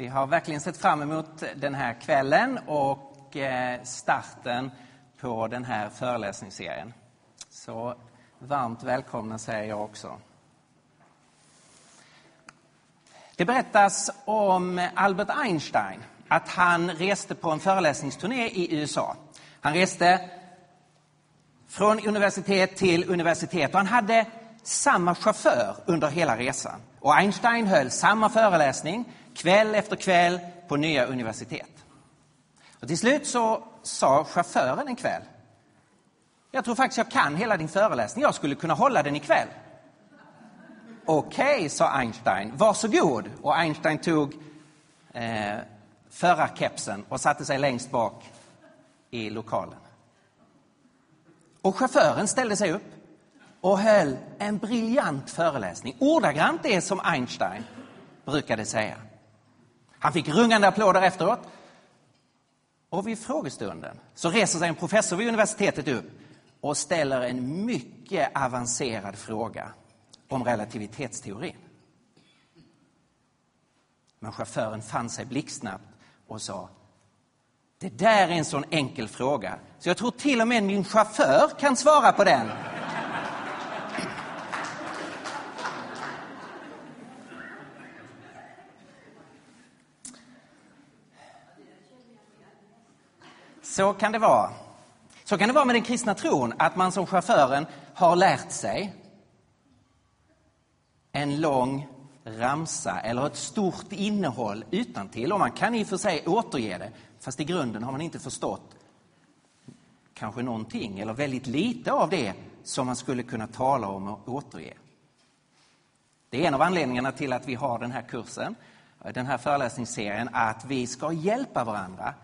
Vi har verkligen sett fram emot den här kvällen och eh, starten på den här föreläsningsserien. Så varmt välkomna säger jag också. Det berättas om Albert Einstein, att han reste på en föreläsningsturné i USA. Han reste från universitet till universitet och han hade samma chaufför under hela resan. Och Einstein höll samma föreläsning kväll efter kväll på nya universitet. Och till slut så sa chauffören en kväll, jag tror faktiskt jag kan hela din föreläsning, jag skulle kunna hålla den ikväll. Okej, okay, sa Einstein, varsågod. Och Einstein tog eh, förarkepsen och satte sig längst bak i lokalen. Och chauffören ställde sig upp och höll en briljant föreläsning. Ordagrant det som Einstein brukade säga. Han fick rungande applåder efteråt. Och vid frågestunden så reser sig en professor vid universitetet upp och ställer en mycket avancerad fråga om relativitetsteorin. Men chauffören fann sig blixtsnabbt och sa Det där är en sån enkel fråga så jag tror till och med min chaufför kan svara på den. Så kan det vara. Så kan det vara med den kristna tron, att man som chauffören har lärt sig en lång ramsa eller ett stort innehåll utan till och man kan i och för sig återge det, fast i grunden har man inte förstått kanske någonting eller väldigt lite av det som man skulle kunna tala om och återge. Det är en av anledningarna till att vi har den här kursen, den här föreläsningsserien, att vi ska hjälpa varandra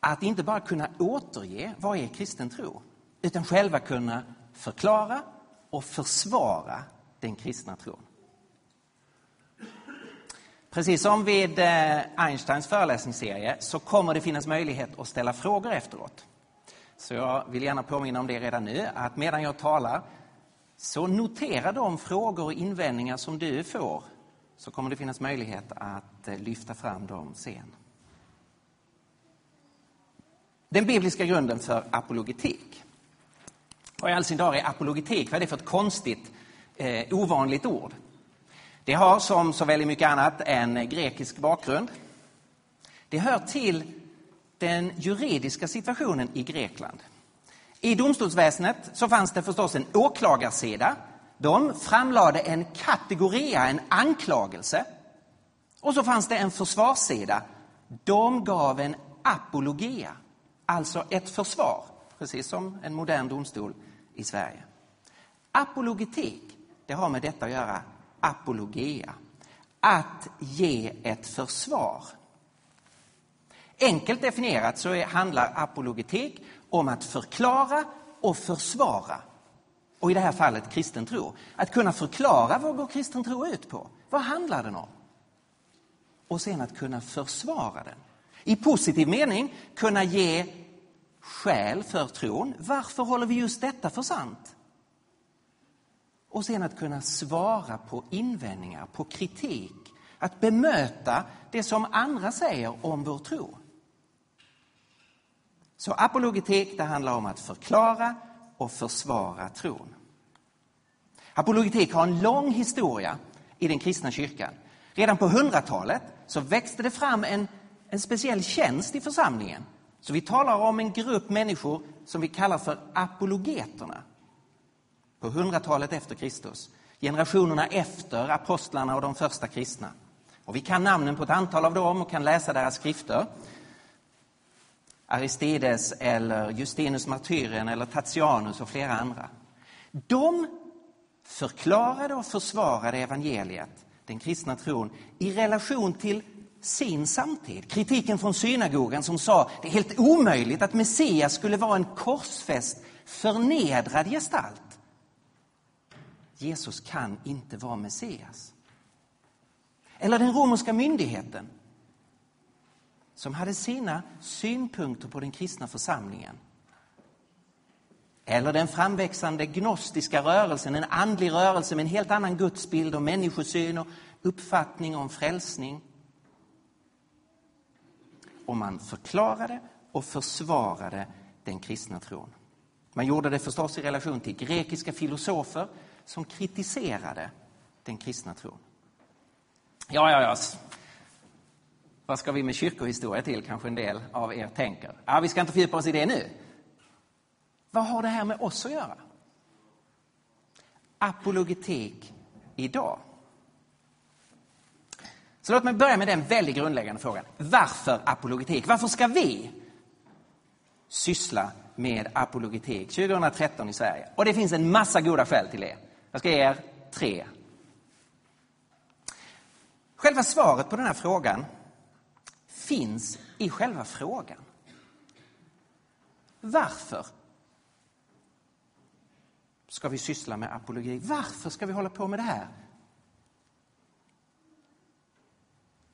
att inte bara kunna återge vad är kristen tro, utan själva kunna förklara och försvara den kristna tron. Precis som vid eh, Einsteins föreläsningsserie så kommer det finnas möjlighet att ställa frågor efteråt. Så jag vill gärna påminna om det redan nu, att medan jag talar så notera de frågor och invändningar som du får, så kommer det finnas möjlighet att eh, lyfta fram dem sen. Den bibliska grunden för apologetik. Vad i all sin dar är apologetik? Vad är det för ett konstigt, eh, ovanligt ord? Det har som så väldigt mycket annat en grekisk bakgrund. Det hör till den juridiska situationen i Grekland. I domstolsväsendet så fanns det förstås en åklagarsida. De framlade en kategoria, en anklagelse. Och så fanns det en försvarssida. De gav en apologia, alltså ett försvar, precis som en modern domstol i Sverige. Apologetik, det har med detta att göra, apologia, att ge ett försvar. Enkelt definierat så handlar apologetik om att förklara och försvara. Och i det här fallet kristen tro. Att kunna förklara vad går kristen tro ut på? Vad handlar den om? Och sen att kunna försvara den. I positiv mening kunna ge skäl för tron. Varför håller vi just detta för sant? Och sen att kunna svara på invändningar, på kritik. Att bemöta det som andra säger om vår tro. Så apologetik det handlar om att förklara och försvara tron. Apologetik har en lång historia i den kristna kyrkan. Redan på 100-talet så växte det fram en, en speciell tjänst i församlingen. Så vi talar om en grupp människor som vi kallar för apologeterna. På 100-talet efter Kristus. Generationerna efter apostlarna och de första kristna. Och vi kan namnen på ett antal av dem och kan läsa deras skrifter. Aristides eller Justinus martyren eller Tatianus och flera andra. De förklarade och försvarade evangeliet, den kristna tron, i relation till sin samtid. Kritiken från synagogan som sa det är helt omöjligt att Messias skulle vara en korsfäst, förnedrad gestalt. Jesus kan inte vara Messias. Eller den romerska myndigheten som hade sina synpunkter på den kristna församlingen. Eller den framväxande gnostiska rörelsen, en andlig rörelse med en helt annan gudsbild och människosyn och uppfattning om frälsning och man förklarade och försvarade den kristna tron. Man gjorde det förstås i relation till grekiska filosofer som kritiserade den kristna tron. Ja, ja, ja. Vad ska vi med kyrkohistoria till, kanske en del av er tänker. Ja, vi ska inte fördjupa oss i det nu. Vad har det här med oss att göra? Apologetik idag. Så låt mig börja med den väldigt grundläggande frågan. Varför apologetik? Varför ska vi syssla med apologetik 2013 i Sverige? Och det finns en massa goda skäl till det. Jag ska ge er tre. Själva svaret på den här frågan finns i själva frågan. Varför ska vi syssla med apologi? Varför ska vi hålla på med det här?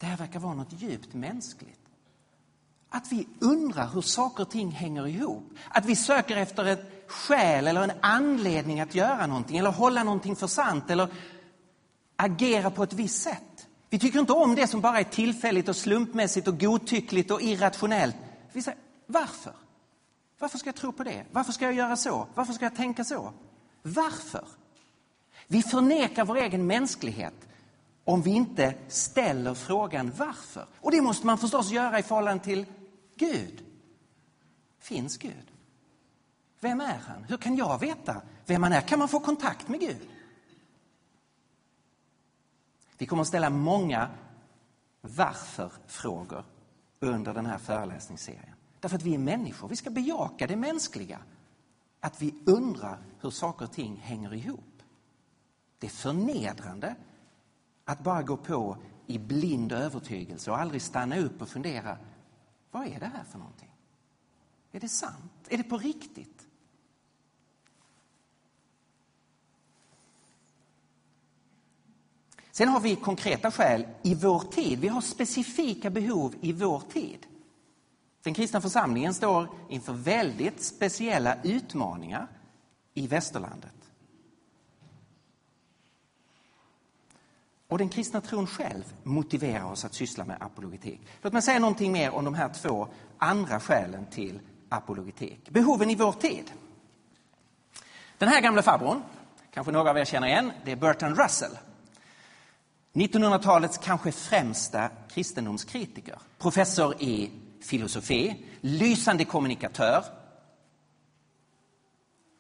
Det här verkar vara något djupt mänskligt. Att vi undrar hur saker och ting hänger ihop. Att vi söker efter ett skäl eller en anledning att göra någonting eller hålla någonting för sant eller agera på ett visst sätt. Vi tycker inte om det som bara är tillfälligt och slumpmässigt och godtyckligt och irrationellt. Vi säger, varför? Varför ska jag tro på det? Varför ska jag göra så? Varför ska jag tänka så? Varför? Vi förnekar vår egen mänsklighet om vi inte ställer frågan varför. Och det måste man förstås göra i förhållande till Gud. Finns Gud? Vem är han? Hur kan jag veta vem han är? Kan man få kontakt med Gud? Vi kommer att ställa många varför-frågor under den här föreläsningsserien. Därför att vi är människor. Vi ska bejaka det mänskliga. Att vi undrar hur saker och ting hänger ihop. Det är förnedrande att bara gå på i blind övertygelse och aldrig stanna upp och fundera. Vad är det här för någonting? Är det sant? Är det på riktigt? Sen har vi konkreta skäl i vår tid. Vi har specifika behov i vår tid. Den kristna församlingen står inför väldigt speciella utmaningar i västerlandet. Och den kristna tron själv motiverar oss att syssla med apologetik. Låt mig säga någonting mer om de här två andra skälen till apologetik. Behoven i vår tid. Den här gamla farbrorn, kanske några av er känner igen, det är Bertrand Russell. 1900-talets kanske främsta kristendomskritiker. Professor i filosofi, lysande kommunikatör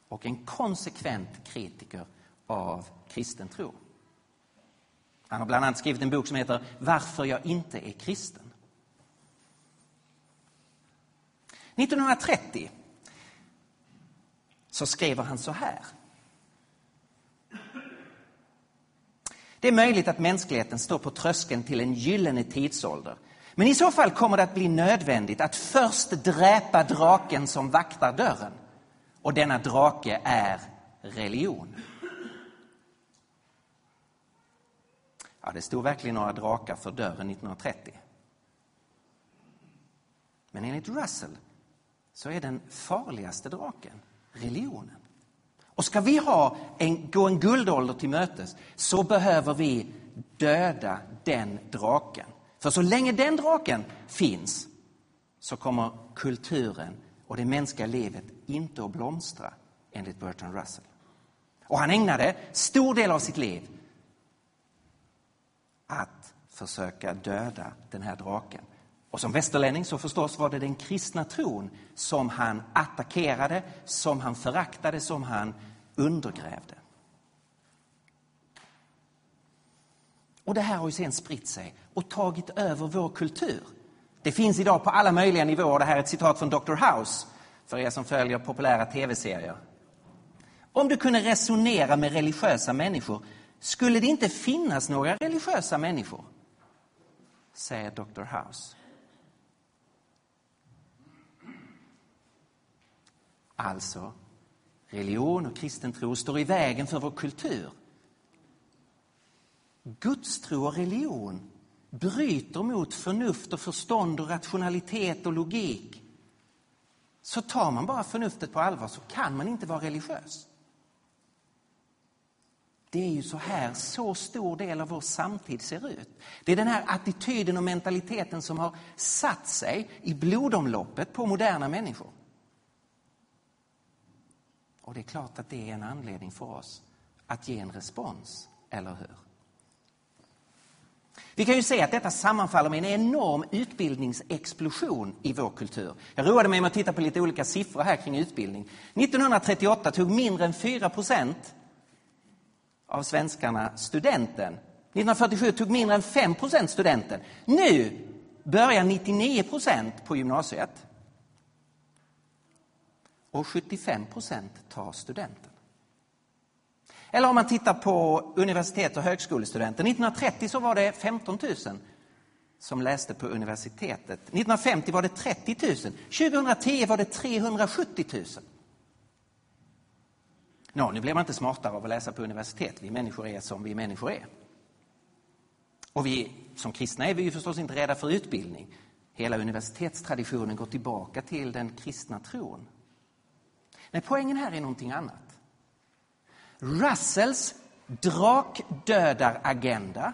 och en konsekvent kritiker av kristen tro. Han har bland annat skrivit en bok som heter Varför jag inte är kristen. 1930 så skriver han så här. Det är möjligt att mänskligheten står på tröskeln till en gyllene tidsålder. Men i så fall kommer det att bli nödvändigt att först dräpa draken som vaktar dörren. Och denna drake är religion. Ja, det stod verkligen några drakar för dörren 1930. Men enligt Russell så är den farligaste draken religionen. Och ska vi ha en, gå en guldålder till mötes så behöver vi döda den draken. För så länge den draken finns så kommer kulturen och det mänskliga livet inte att blomstra, enligt Bertrand Russell. Och han ägnade stor del av sitt liv försöka döda den här draken. Och som västerlänning så förstås var det den kristna tron som han attackerade, som han föraktade, som han undergrävde. Och det här har ju sen spritt sig och tagit över vår kultur. Det finns idag på alla möjliga nivåer. Det här är ett citat från Dr. House, för er som följer populära tv-serier. Om du kunde resonera med religiösa människor skulle det inte finnas några religiösa människor, säger Dr. House. Alltså, religion och kristen tro står i vägen för vår kultur. Gudstro och religion bryter mot förnuft och förstånd och rationalitet och logik. Så tar man bara förnuftet på allvar så kan man inte vara religiös det är ju så här så stor del av vår samtid ser ut. Det är den här attityden och mentaliteten som har satt sig i blodomloppet på moderna människor. Och det är klart att det är en anledning för oss att ge en respons, eller hur? Vi kan ju se att detta sammanfaller med en enorm utbildningsexplosion i vår kultur. Jag roade mig med att titta på lite olika siffror här kring utbildning. 1938 tog mindre än 4 procent av svenskarna studenten. 1947 tog mindre än 5 procent studenten. Nu börjar 99 procent på gymnasiet. Och 75 procent tar studenten. Eller om man tittar på universitet och högskolestudenter. 1930 så var det 15 000 som läste på universitetet. 1950 var det 30 000. 2010 var det 370 000. Nå, nu blir man inte smartare av att läsa på universitet. Vi människor är som vi människor är. Och vi som kristna är vi ju förstås inte rädda för utbildning. Hela universitetstraditionen går tillbaka till den kristna tron. Men poängen här är någonting annat. Russells drakdödaragenda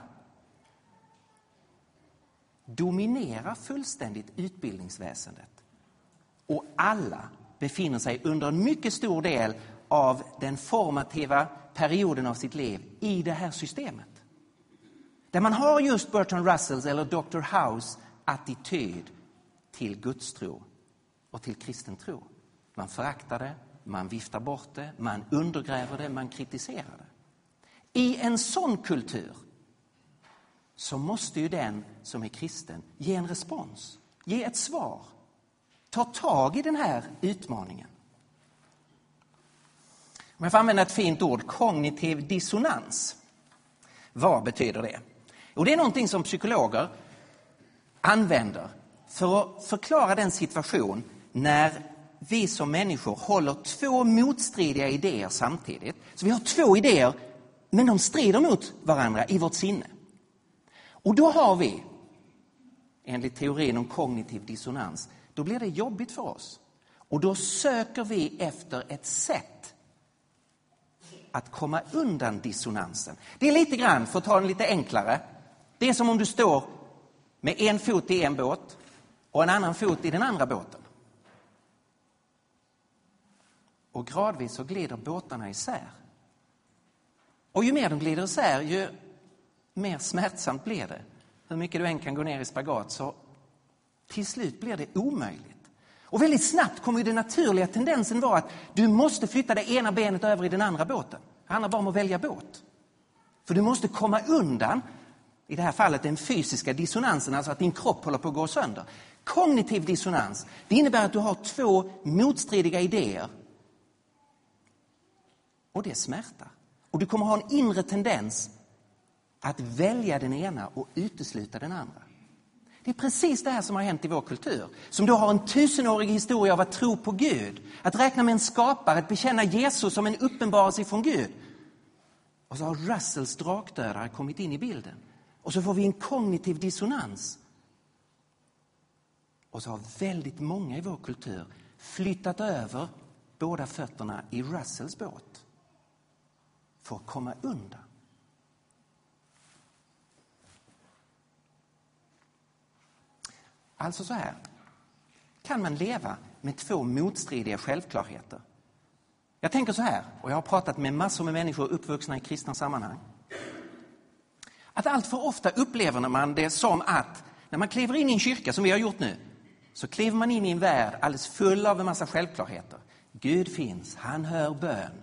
dominerar fullständigt utbildningsväsendet. Och alla befinner sig under en mycket stor del av den formativa perioden av sitt liv i det här systemet. Där man har just Bertrand Russells eller Dr. House attityd till gudstro och till kristen tro. Man föraktar det, man viftar bort det, man undergräver det, man kritiserar det. I en sån kultur så måste ju den som är kristen ge en respons, ge ett svar, ta tag i den här utmaningen. Om jag får använda ett fint ord, kognitiv dissonans. Vad betyder det? Och det är någonting som psykologer använder för att förklara den situation när vi som människor håller två motstridiga idéer samtidigt. Så vi har två idéer, men de strider mot varandra i vårt sinne. Och då har vi, enligt teorin om kognitiv dissonans, då blir det jobbigt för oss. Och då söker vi efter ett sätt att komma undan dissonansen. Det är lite grann, för att ta den lite enklare, det är som om du står med en fot i en båt och en annan fot i den andra båten. Och gradvis så glider båtarna isär. Och ju mer de glider isär, ju mer smärtsamt blir det. Hur mycket du än kan gå ner i spagat så till slut blir det omöjligt. Och väldigt snabbt kommer den naturliga tendensen vara att du måste flytta det ena benet över i den andra båten. Det handlar bara om att välja båt. För du måste komma undan, i det här fallet den fysiska dissonansen, alltså att din kropp håller på att gå sönder. Kognitiv dissonans, det innebär att du har två motstridiga idéer och det smärtar. Och du kommer ha en inre tendens att välja den ena och utesluta den andra. Det är precis det här som har hänt i vår kultur, som då har en tusenårig historia av att tro på Gud, att räkna med en skapare, att bekänna Jesus som en uppenbarelse från Gud. Och så har Russells drakdödare kommit in i bilden. Och så får vi en kognitiv dissonans. Och så har väldigt många i vår kultur flyttat över båda fötterna i Russells båt för att komma undan. Alltså så här, kan man leva med två motstridiga självklarheter. Jag tänker så här, och jag har pratat med massor med människor uppvuxna i kristna sammanhang. Att allt för ofta upplever man det som att när man kliver in i en kyrka, som vi har gjort nu, så kliver man in i en värld alldeles full av en massa självklarheter. Gud finns, han hör bön.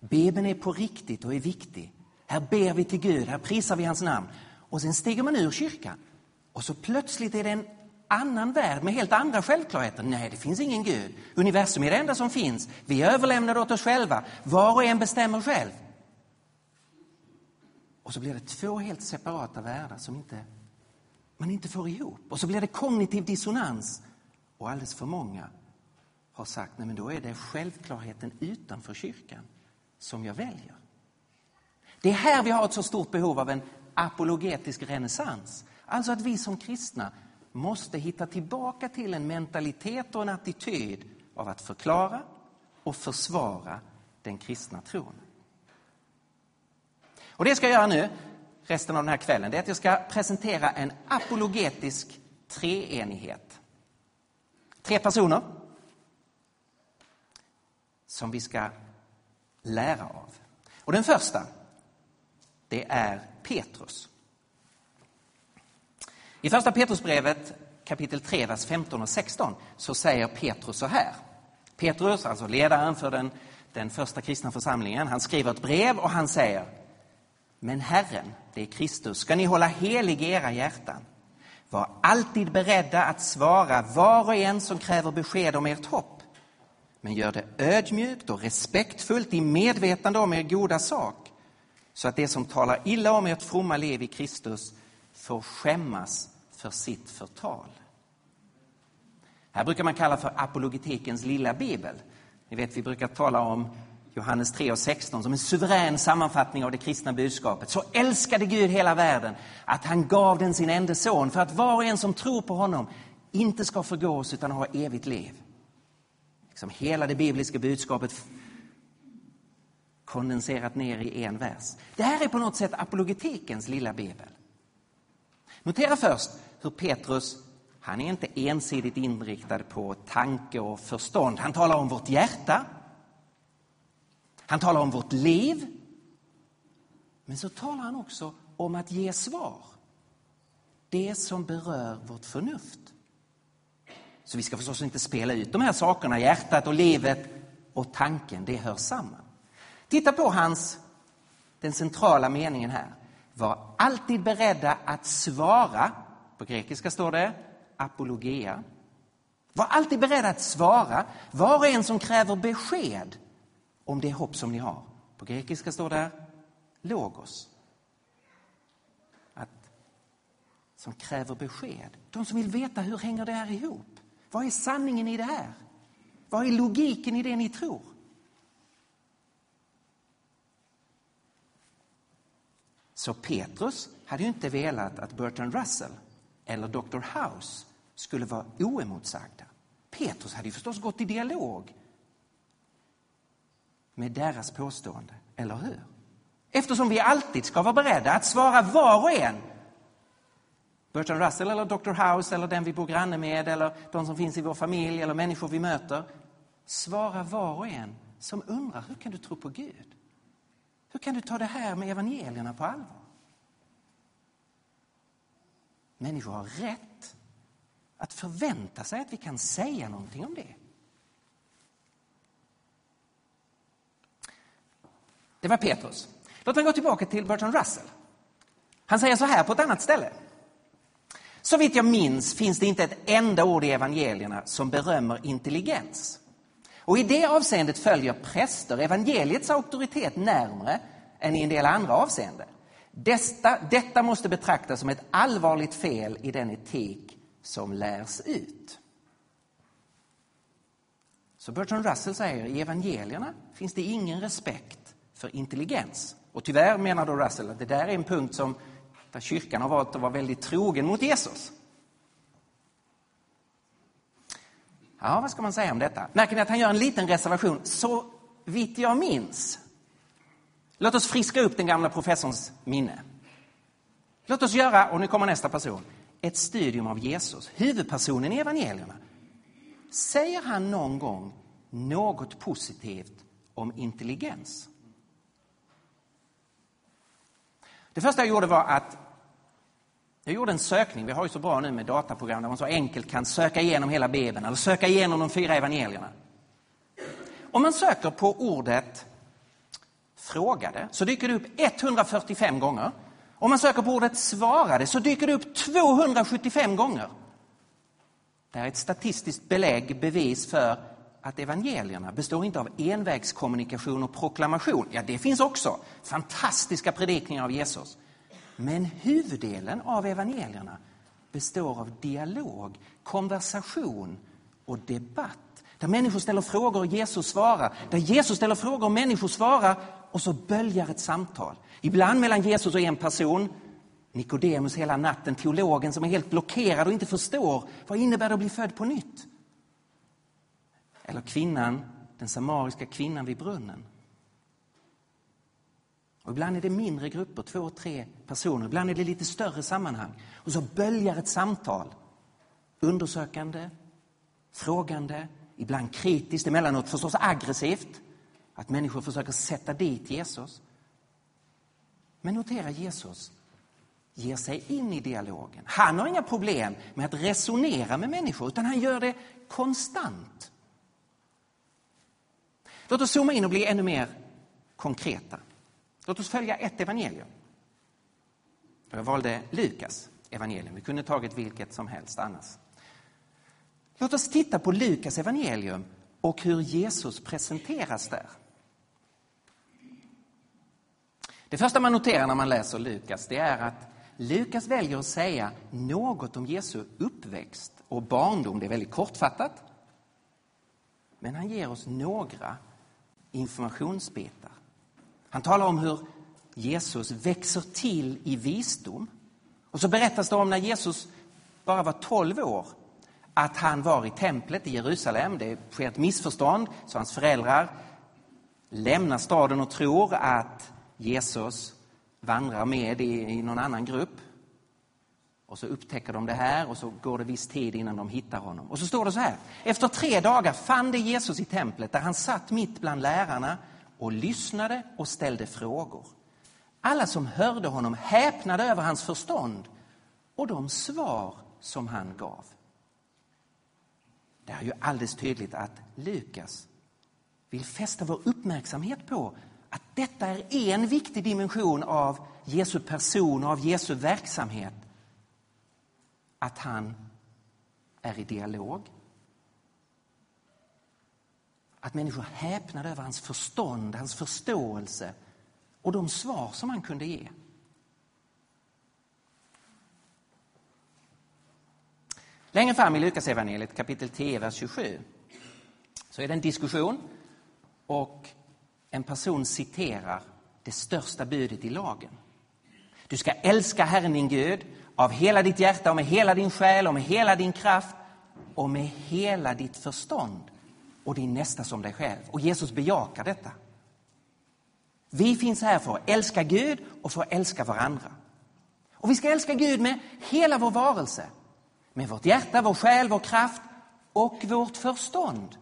Bibeln är på riktigt och är viktig. Här ber vi till Gud, här prisar vi hans namn. Och sen stiger man ur kyrkan och så plötsligt är det en annan värld med helt andra självklarheter. Nej, det finns ingen Gud. Universum är det enda som finns. Vi är överlämnade åt oss själva. Var och en bestämmer själv. Och så blir det två helt separata världar som inte, man inte får ihop. Och så blir det kognitiv dissonans. Och alldeles för många har sagt, nej men då är det självklarheten utanför kyrkan som jag väljer. Det är här vi har ett så stort behov av en apologetisk renässans. Alltså att vi som kristna måste hitta tillbaka till en mentalitet och en attityd av att förklara och försvara den kristna tron. Och det jag ska göra nu, resten av den här kvällen, det är att jag ska presentera en apologetisk treenighet. Tre personer som vi ska lära av. Och den första, det är Petrus. I första Petrusbrevet kapitel 3, vers 15 och 16 så säger Petrus så här. Petrus, alltså ledaren för den, den första kristna församlingen, han skriver ett brev och han säger Men Herren, det är Kristus, ska ni hålla helig i era hjärtan. Var alltid beredda att svara var och en som kräver besked om ert hopp. Men gör det ödmjukt och respektfullt i medvetande om er goda sak så att det som talar illa om ert fromma liv i Kristus får skämmas för sitt förtal. Här brukar man kalla för apologetikens lilla bibel. Ni vet, vi brukar tala om Johannes 3 och 16 som en suverän sammanfattning av det kristna budskapet. Så älskade Gud hela världen att han gav den sin enda son för att var och en som tror på honom inte ska förgås utan ha evigt liv. Liksom hela det bibliska budskapet kondenserat ner i en vers. Det här är på något sätt apologetikens lilla bibel. Notera först hur Petrus, han är inte ensidigt inriktad på tanke och förstånd. Han talar om vårt hjärta. Han talar om vårt liv. Men så talar han också om att ge svar. Det som berör vårt förnuft. Så vi ska förstås inte spela ut de här sakerna, hjärtat och livet och tanken, det hör samman. Titta på hans, den centrala meningen här. Var alltid beredda att svara, på grekiska står det apologia. Var alltid beredda att svara var och en som kräver besked om det hopp som ni har. På grekiska står det logos. Att, som kräver besked. De som vill veta hur hänger det här ihop. Vad är sanningen i det här? Vad är logiken i det ni tror? Så Petrus hade ju inte velat att Bertrand Russell eller Dr. House skulle vara oemotsagda. Petrus hade ju förstås gått i dialog med deras påstående, eller hur? Eftersom vi alltid ska vara beredda att svara var och en Bertrand Russell eller Dr. House eller den vi bor granne med eller de som finns i vår familj eller människor vi möter. Svara var och en som undrar hur kan du tro på Gud? Hur kan du ta det här med evangelierna på allvar? Människor har rätt att förvänta sig att vi kan säga någonting om det. Det var Petrus. Låt mig gå tillbaka till Bertrand Russell. Han säger så här på ett annat ställe. Så vitt jag minns finns det inte ett enda ord i evangelierna som berömmer intelligens. Och i det avseendet följer präster evangeliets auktoritet närmre än i en del andra avseenden. Detta, detta måste betraktas som ett allvarligt fel i den etik som lärs ut. Så Bertrand Russell säger i evangelierna finns det ingen respekt för intelligens. Och tyvärr menar då Russell att det där är en punkt som där kyrkan har valt att vara väldigt trogen mot Jesus. Ja, vad ska man säga om detta? Märker ni att han gör en liten reservation? Så vitt jag minns. Låt oss friska upp den gamla professorns minne. Låt oss göra, och nu kommer nästa person, ett studium av Jesus, huvudpersonen i evangelierna. Säger han någon gång något positivt om intelligens? Det första jag gjorde var att jag gjorde en sökning. Vi har ju så bra nu med dataprogram där man så enkelt kan söka igenom hela Bibeln eller söka igenom de fyra evangelierna. Om man söker på ordet frågade så dyker det upp 145 gånger. Om man söker på ordet svarade så dyker det upp 275 gånger. Det här är ett statistiskt belägg, bevis för att evangelierna består inte av envägskommunikation och proklamation. Ja, det finns också fantastiska predikningar av Jesus. Men huvuddelen av evangelierna består av dialog, konversation och debatt. Där människor ställer frågor och Jesus svarar. Där Jesus ställer frågor och människor svarar och så böljar ett samtal. Ibland mellan Jesus och en person, Nikodemus hela natten, teologen som är helt blockerad och inte förstår vad innebär det att bli född på nytt. Eller kvinnan, den samariska kvinnan vid brunnen. Och ibland är det mindre grupper, två, tre personer. Ibland är det lite större sammanhang. Och så böljar ett samtal. Undersökande, frågande, ibland kritiskt, emellanåt förstås aggressivt. Att människor försöker sätta dit Jesus. Men notera Jesus ger sig in i dialogen. Han har inga problem med att resonera med människor, utan han gör det konstant. Låt oss zooma in och bli ännu mer konkreta. Låt oss följa ett evangelium. Jag valde Lukas evangelium. Vi kunde tagit vilket som helst annars. Låt oss titta på Lukas evangelium och hur Jesus presenteras där. Det första man noterar när man läser Lukas det är att Lukas väljer att säga något om Jesu uppväxt och barndom. Det är väldigt kortfattat. Men han ger oss några informationsbitar. Han talar om hur Jesus växer till i visdom. Och så berättas det om när Jesus bara var 12 år att han var i templet i Jerusalem. Det sker ett missförstånd, så hans föräldrar lämnar staden och tror att Jesus vandrar med i, i någon annan grupp. Och så upptäcker de det här och så går det viss tid innan de hittar honom. Och så står det så här. Efter tre dagar fann de Jesus i templet där han satt mitt bland lärarna och lyssnade och ställde frågor. Alla som hörde honom häpnade över hans förstånd och de svar som han gav. Det är ju alldeles tydligt att Lukas vill fästa vår uppmärksamhet på att detta är en viktig dimension av Jesu person och av Jesu verksamhet. Att han är i dialog. Att människor häpnade över hans förstånd, hans förståelse och de svar som han kunde ge. Längre fram i Lukasevangeliet kapitel 10, vers 27 så är det en diskussion och en person citerar det största budet i lagen. Du ska älska Herren din Gud av hela ditt hjärta och med hela din själ och med hela din kraft och med hela ditt förstånd och din nästa som dig själv. Och Jesus bejakar detta. Vi finns här för att älska Gud och för att älska varandra. Och vi ska älska Gud med hela vår varelse. Med vårt hjärta, vår själ, vår kraft och vårt förstånd.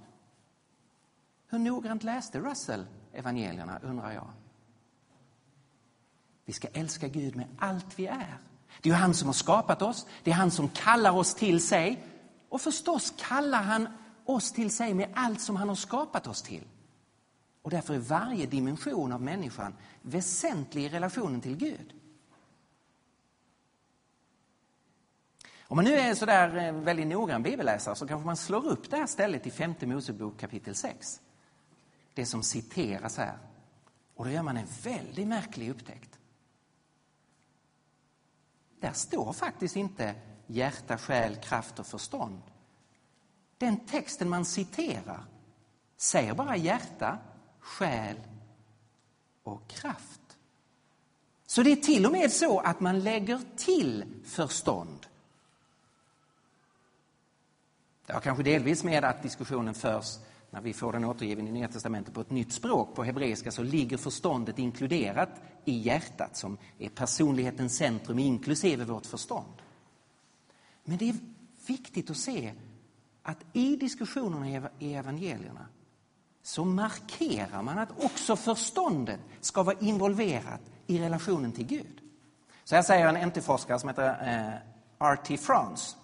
Hur noggrant läste Russell evangelierna, undrar jag? Vi ska älska Gud med allt vi är. Det är han som har skapat oss, det är han som kallar oss till sig. Och förstås kallar han oss till sig med allt som han har skapat oss till. Och därför är varje dimension av människan väsentlig i relationen till Gud. Om man nu är sådär eh, väldigt noggrann bibelläsare så kanske man slår upp det här stället i femte Mosebok kapitel 6. Det som citeras här. Och då gör man en väldigt märklig upptäckt. Där står faktiskt inte hjärta, själ, kraft och förstånd. Den texten man citerar säger bara hjärta, själ och kraft. Så det är till och med så att man lägger till förstånd. Det har kanske delvis med att diskussionen förs när vi får den återgiven i Nya Testamentet på ett nytt språk. På hebreiska så ligger förståndet inkluderat i hjärtat som är personlighetens centrum inklusive vårt förstånd. Men det är viktigt att se att i diskussionerna i evangelierna så markerar man att också förståndet ska vara involverat i relationen till Gud. Så här säger en NT-forskare som heter eh, R.T. France.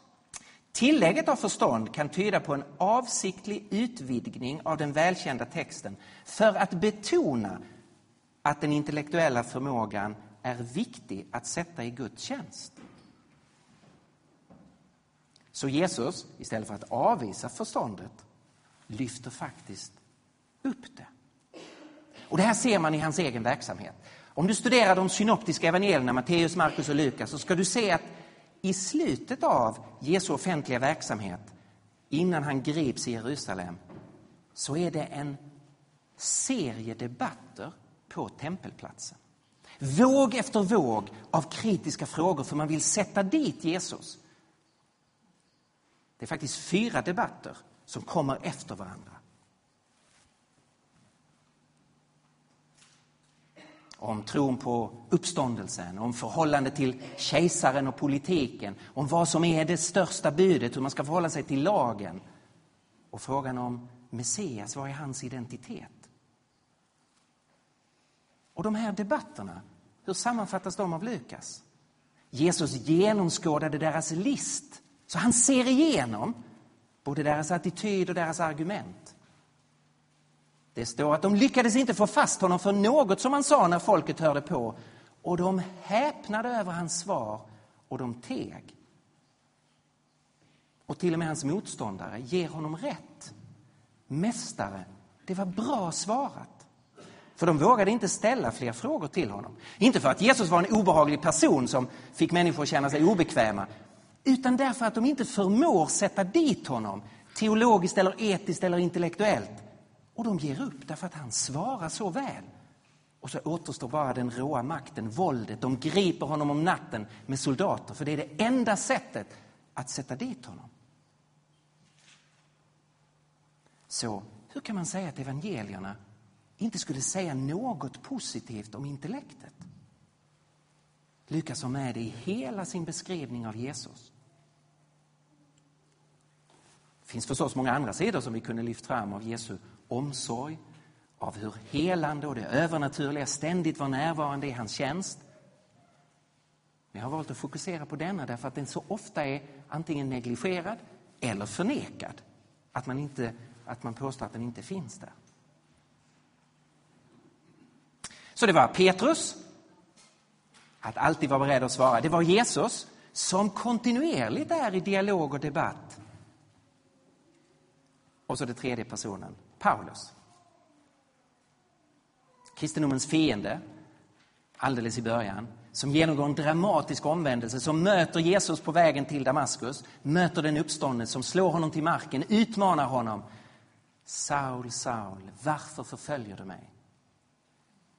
Tillägget av förstånd kan tyda på en avsiktlig utvidgning av den välkända texten för att betona att den intellektuella förmågan är viktig att sätta i Guds tjänst. Så Jesus, istället för att avvisa förståndet, lyfter faktiskt upp det. Och Det här ser man i hans egen verksamhet. Om du studerar de synoptiska evangelierna, Matteus, Markus och Lukas, så ska du se att i slutet av Jesu offentliga verksamhet, innan han grips i Jerusalem, så är det en serie debatter på tempelplatsen. Våg efter våg av kritiska frågor, för man vill sätta dit Jesus. Det är faktiskt fyra debatter som kommer efter varandra. Om tron på uppståndelsen, om förhållandet till kejsaren och politiken, om vad som är det största budet, hur man ska förhålla sig till lagen. Och frågan om Messias, vad är hans identitet? Och de här debatterna, hur sammanfattas de av Lukas? Jesus genomskådade deras list, så han ser igenom både deras attityd och deras argument. Det står att de lyckades inte få fast honom för något som han sa när folket hörde på. Och de häpnade över hans svar och de teg. Och till och med hans motståndare ger honom rätt. Mästare, det var bra svarat. För de vågade inte ställa fler frågor till honom. Inte för att Jesus var en obehaglig person som fick människor att känna sig obekväma, utan därför att de inte förmår sätta dit honom, teologiskt eller etiskt eller intellektuellt. Och de ger upp därför att han svarar så väl. Och så återstår bara den råa makten, våldet. De griper honom om natten med soldater, för det är det enda sättet att sätta dit honom. Så hur kan man säga att evangelierna inte skulle säga något positivt om intellektet? Lukas har med det i hela sin beskrivning av Jesus. Det finns förstås många andra sidor som vi kunde lyft fram av Jesu omsorg, av hur helande och det övernaturliga ständigt var närvarande i hans tjänst. Men jag har valt att fokusera på denna därför att den så ofta är antingen negligerad eller förnekad. Att man, inte, att man påstår att den inte finns där. Så det var Petrus, att alltid vara beredd att svara. Det var Jesus, som kontinuerligt är i dialog och debatt. Och så den tredje personen, Paulus. Kristendomens fiende, alldeles i början, som genomgår en dramatisk omvändelse, som möter Jesus på vägen till Damaskus, möter den uppståndne som slår honom till marken, utmanar honom. Saul, Saul, varför förföljer du mig?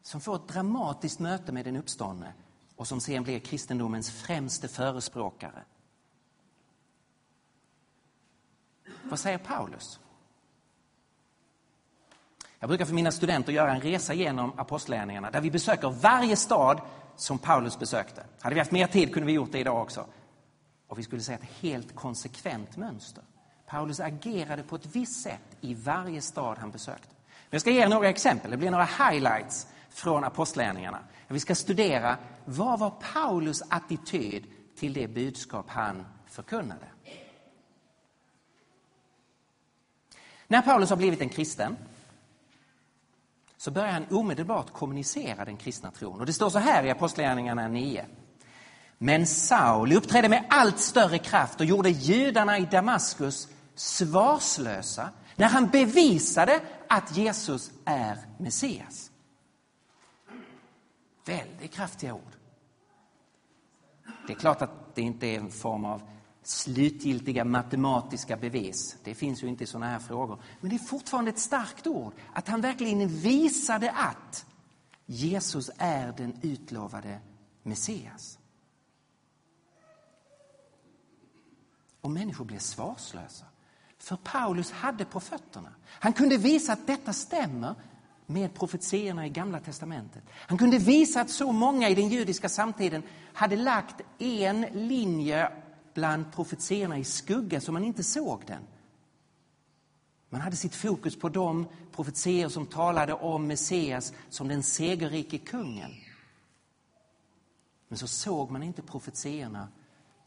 Som får ett dramatiskt möte med den uppståndne och som sen blir kristendomens främste förespråkare. Vad säger Paulus? Jag brukar för mina studenter göra en resa genom apostlärningarna där vi besöker varje stad som Paulus besökte. Hade vi haft mer tid kunde vi gjort det idag också. Och vi skulle se ett helt konsekvent mönster. Paulus agerade på ett visst sätt i varje stad han besökte. Men jag ska ge er några exempel, det blir några highlights från apostlärningarna. Vi ska studera vad var Paulus attityd till det budskap han förkunnade. När Paulus har blivit en kristen så börjar han omedelbart kommunicera den kristna tron. Och det står så här i Apostlagärningarna 9. Men Saul uppträdde med allt större kraft och gjorde judarna i Damaskus svarslösa när han bevisade att Jesus är Messias. Väldigt kraftiga ord. Det är klart att det inte är en form av slutgiltiga matematiska bevis. Det finns ju inte i sådana här frågor. Men det är fortfarande ett starkt ord. Att han verkligen visade att Jesus är den utlovade Messias. Och människor blev svarslösa. För Paulus hade på fötterna. Han kunde visa att detta stämmer med profetierna i Gamla testamentet. Han kunde visa att så många i den judiska samtiden hade lagt en linje bland profetierna i skugga så man inte såg den. Man hade sitt fokus på de profetier som talade om Messias som den segerrike kungen. Men så såg man inte profetierna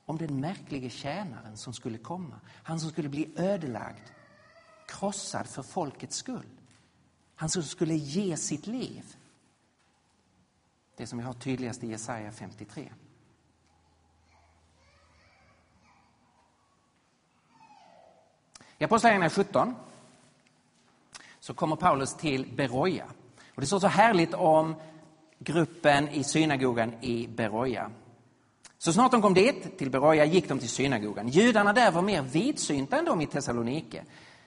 om den märklige tjänaren som skulle komma. Han som skulle bli ödelagd, krossad för folkets skull. Han som skulle ge sitt liv. Det som vi har tydligast i Jesaja 53. I Apostlagärningarna 17 så kommer Paulus till Beroja. Och det står så härligt om gruppen i synagogan i Beroja. Så snart de kom dit, till Beroja, gick de till synagogan. Judarna där var mer vidsynta än de i Thessalonike.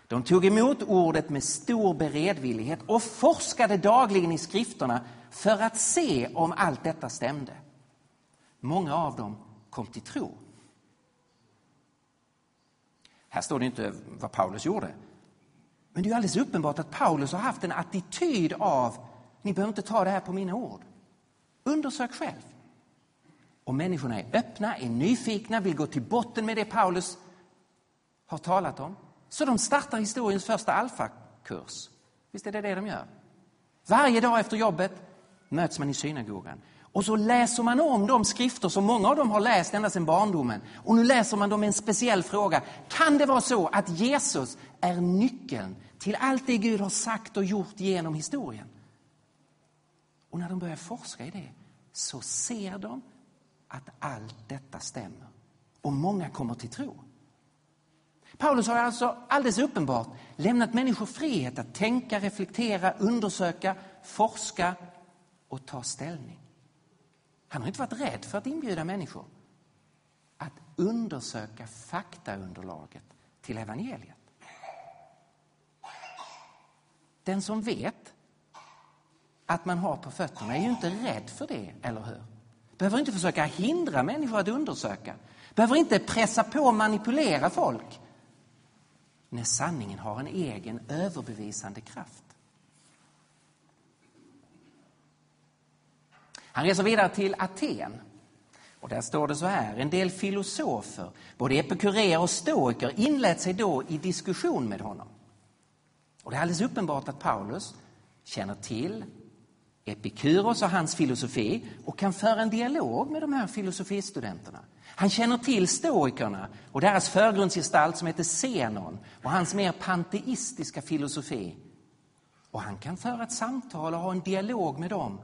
De tog emot ordet med stor beredvillighet och forskade dagligen i skrifterna för att se om allt detta stämde. Många av dem kom till tro. Här står det inte vad Paulus gjorde. Men det är alldeles uppenbart att Paulus har haft en attityd av, ni behöver inte ta det här på mina ord. Undersök själv. Och människorna är öppna, är nyfikna, vill gå till botten med det Paulus har talat om. Så de startar historiens första alfakurs. Visst är det det de gör? Varje dag efter jobbet möts man i synagogan. Och så läser man om de skrifter som många av dem har läst ända sedan barndomen. Och nu läser man dem med en speciell fråga. Kan det vara så att Jesus är nyckeln till allt det Gud har sagt och gjort genom historien? Och när de börjar forska i det så ser de att allt detta stämmer. Och många kommer till tro. Paulus har alltså alldeles uppenbart lämnat människor frihet att tänka, reflektera, undersöka, forska och ta ställning. Han har inte varit rädd för att inbjuda människor att undersöka faktaunderlaget till evangeliet. Den som vet att man har på fötterna är ju inte rädd för det, eller hur? Behöver inte försöka hindra människor att undersöka. Behöver inte pressa på och manipulera folk. När sanningen har en egen överbevisande kraft. Han reser vidare till Aten. Och där står det så här, en del filosofer, både epikureer och stoiker, inlät sig då i diskussion med honom. Och det är alldeles uppenbart att Paulus känner till Epikuros och hans filosofi och kan föra en dialog med de här filosofistudenterna. Han känner till stoikerna och deras förgrundsgestalt som heter Zenon och hans mer panteistiska filosofi. Och han kan föra ett samtal och ha en dialog med dem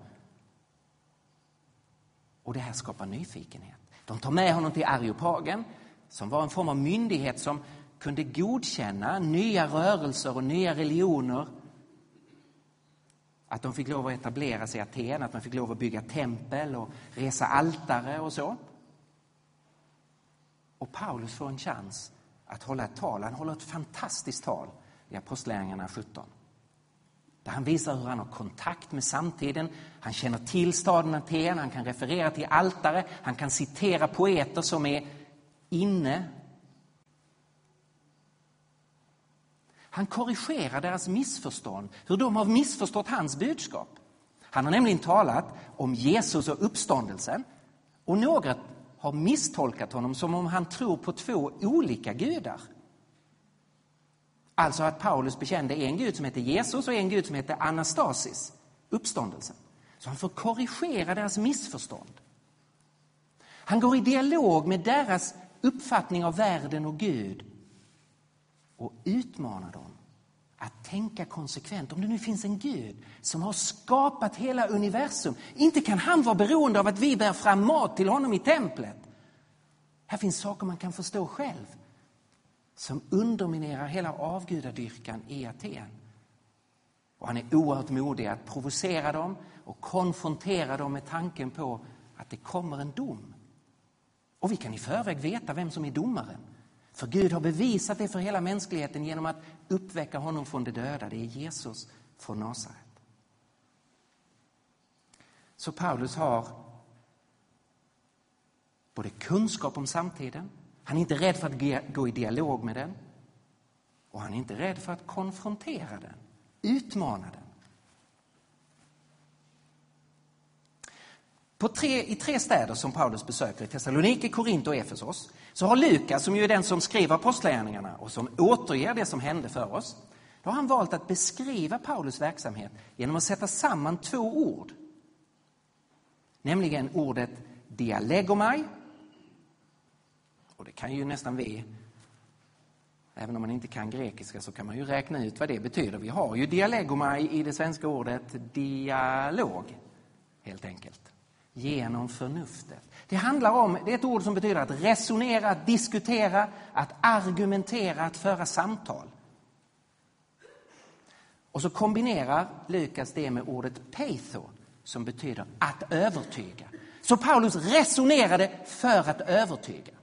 och det här skapar nyfikenhet. De tar med honom till Areopagen som var en form av myndighet som kunde godkänna nya rörelser och nya religioner. Att de fick lov att etablera sig i Aten, att man fick lov att bygga tempel och resa altare och så. Och Paulus får en chans att hålla ett tal. Han håller ett fantastiskt tal i Apostlagärningarna 17. Där han visar hur han har kontakt med samtiden. Han känner till staden Aten, han kan referera till altare, han kan citera poeter som är inne. Han korrigerar deras missförstånd, hur de har missförstått hans budskap. Han har nämligen talat om Jesus och uppståndelsen och några har misstolkat honom som om han tror på två olika gudar. Alltså att Paulus bekände en gud som hette Jesus och en gud som hette Anastasis, uppståndelsen. Så han får korrigera deras missförstånd. Han går i dialog med deras uppfattning av världen och Gud och utmanar dem att tänka konsekvent. Om det nu finns en Gud som har skapat hela universum, inte kan han vara beroende av att vi bär fram mat till honom i templet. Här finns saker man kan förstå själv som underminerar hela avgudadyrkan i Aten. Och han är oerhört modig att provocera dem och konfrontera dem med tanken på att det kommer en dom. Och vi kan i förväg veta vem som är domaren. För Gud har bevisat det för hela mänskligheten genom att uppväcka honom från de döda. Det är Jesus från Nasaret. Så Paulus har både kunskap om samtiden han är inte rädd för att gå i dialog med den. Och han är inte rädd för att konfrontera den, utmana den. På tre, I tre städer som Paulus besöker, i Thessaloniki, Korint och Efesos, så har Lukas, som ju är den som skriver apostlagärningarna och som återger det som hände för oss, då har han valt att beskriva Paulus verksamhet genom att sätta samman två ord. Nämligen ordet dialegomai det kan ju nästan vi, även om man inte kan grekiska så kan man ju räkna ut vad det betyder. Vi har ju dialegomai i det svenska ordet dialog, helt enkelt. Genom förnuftet. Det handlar om, det är ett ord som betyder att resonera, att diskutera, att argumentera, att föra samtal. Och så kombinerar Lukas det med ordet peitho som betyder att övertyga. Så Paulus resonerade för att övertyga.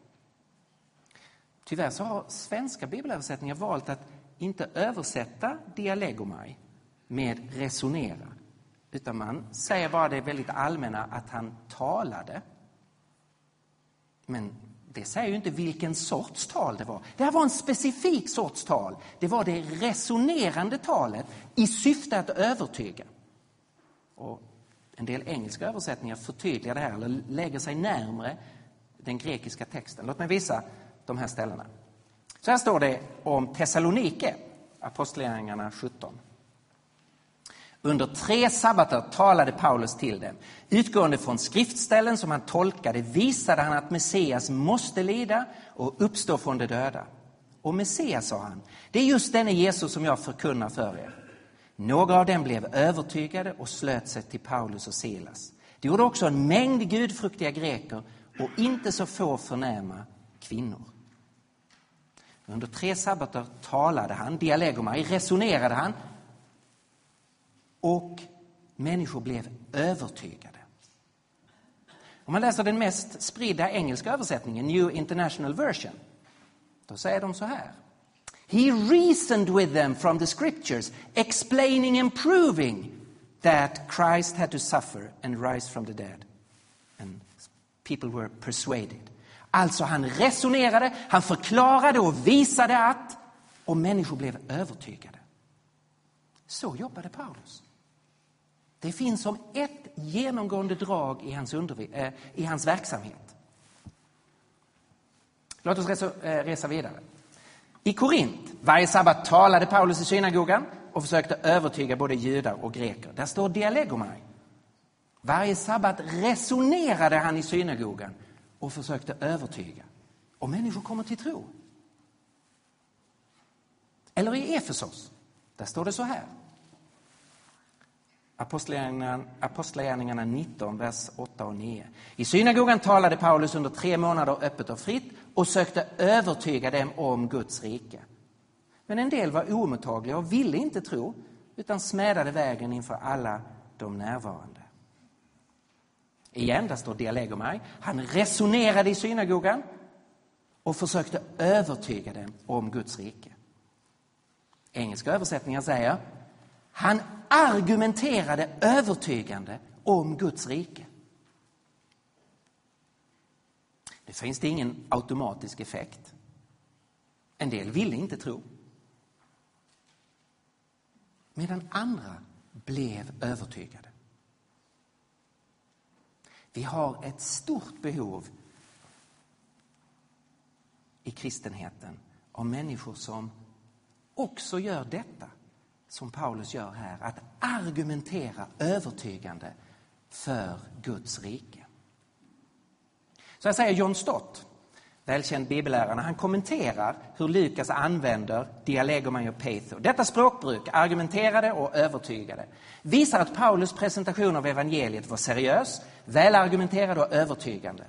Tyvärr så har svenska bibelöversättningar valt att inte översätta dialegomai med resonera. Utan man säger bara det väldigt allmänna att han talade. Men det säger ju inte vilken sorts tal det var. Det här var en specifik sorts tal. Det var det resonerande talet i syfte att övertyga. Och En del engelska översättningar förtydligar det här eller lägger sig närmre den grekiska texten. Låt mig visa de här ställena. Så här står det om Thessalonike, Apostlagärningarna 17. Under tre sabbater talade Paulus till dem. Utgående från skriftställen som han tolkade visade han att Messias måste lida och uppstå från de döda. Och Messias, sa han, det är just denne Jesus som jag förkunnar för er. Några av dem blev övertygade och slöt sig till Paulus och Silas. Det gjorde också en mängd gudfruktiga greker och inte så få förnäma kvinnor. Under tre sabbater talade han, dialegomai, resonerade han och människor blev övertygade. Om man läser den mest spridda engelska översättningen, New International Version, då säger de så här. He reasoned with them from the scriptures, explaining and proving that Christ had to suffer and rise from the dead. And people were persuaded. Alltså, han resonerade, han förklarade och visade att, och människor blev övertygade. Så jobbade Paulus. Det finns som ett genomgående drag i hans, äh, i hans verksamhet. Låt oss resa, äh, eh, resa vidare. I Korint, varje sabbat talade Paulus i synagogan och försökte övertyga både judar och greker. Där står dialegomai. Varje sabbat resonerade han i synagogan och försökte övertyga. Och människor kommer till tro. Eller i Efesos, där står det så här. Apostlagärningarna 19, vers 8 och 9. I synagogan talade Paulus under tre månader öppet och fritt och sökte övertyga dem om Guds rike. Men en del var omottagliga och ville inte tro utan smädade vägen inför alla de närvarande. Igen, där står dialegomai. Han resonerade i synagogan och försökte övertyga dem om Guds rike. Engelska översättningar säger han argumenterade övertygande om Guds rike. Det finns det ingen automatisk effekt. En del ville inte tro. Medan andra blev övertygade. Vi har ett stort behov i kristenheten av människor som också gör detta som Paulus gör här, att argumentera övertygande för Guds rike. Så här säger John Stott, välkänd bibellärare, han kommenterar hur Lukas använder dialegoman och peitho. Detta språkbruk, argumenterade och övertygade, visar att Paulus presentation av evangeliet var seriös, välargumenterad och övertygande.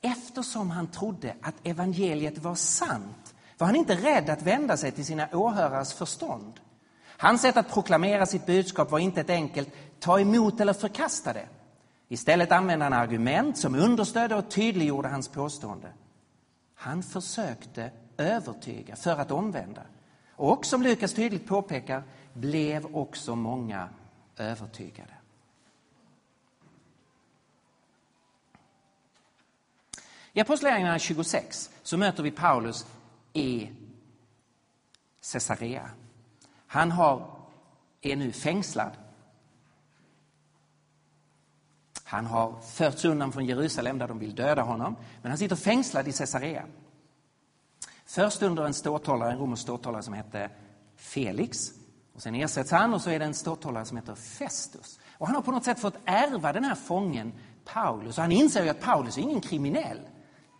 Eftersom han trodde att evangeliet var sant var han inte rädd att vända sig till sina åhörares förstånd. Hans sätt att proklamera sitt budskap var inte ett enkelt ta emot eller förkasta det. Istället använde han argument som understödde och tydliggjorde hans påstående. Han försökte övertyga för att omvända. Och som Lukas tydligt påpekar blev också många övertygade. I Apostlagärningarna 26 så möter vi Paulus i Caesarea. Han har, är nu fängslad. Han har förts undan från Jerusalem där de vill döda honom. Men han sitter fängslad i Caesarea. Först under en ståthållare, en romersk ståthållare som hette Felix. Och sen ersätts han och så är det en ståthållare som heter Festus. Och han har på något sätt fått ärva den här fången Paulus. Och han inser ju att Paulus är ingen kriminell.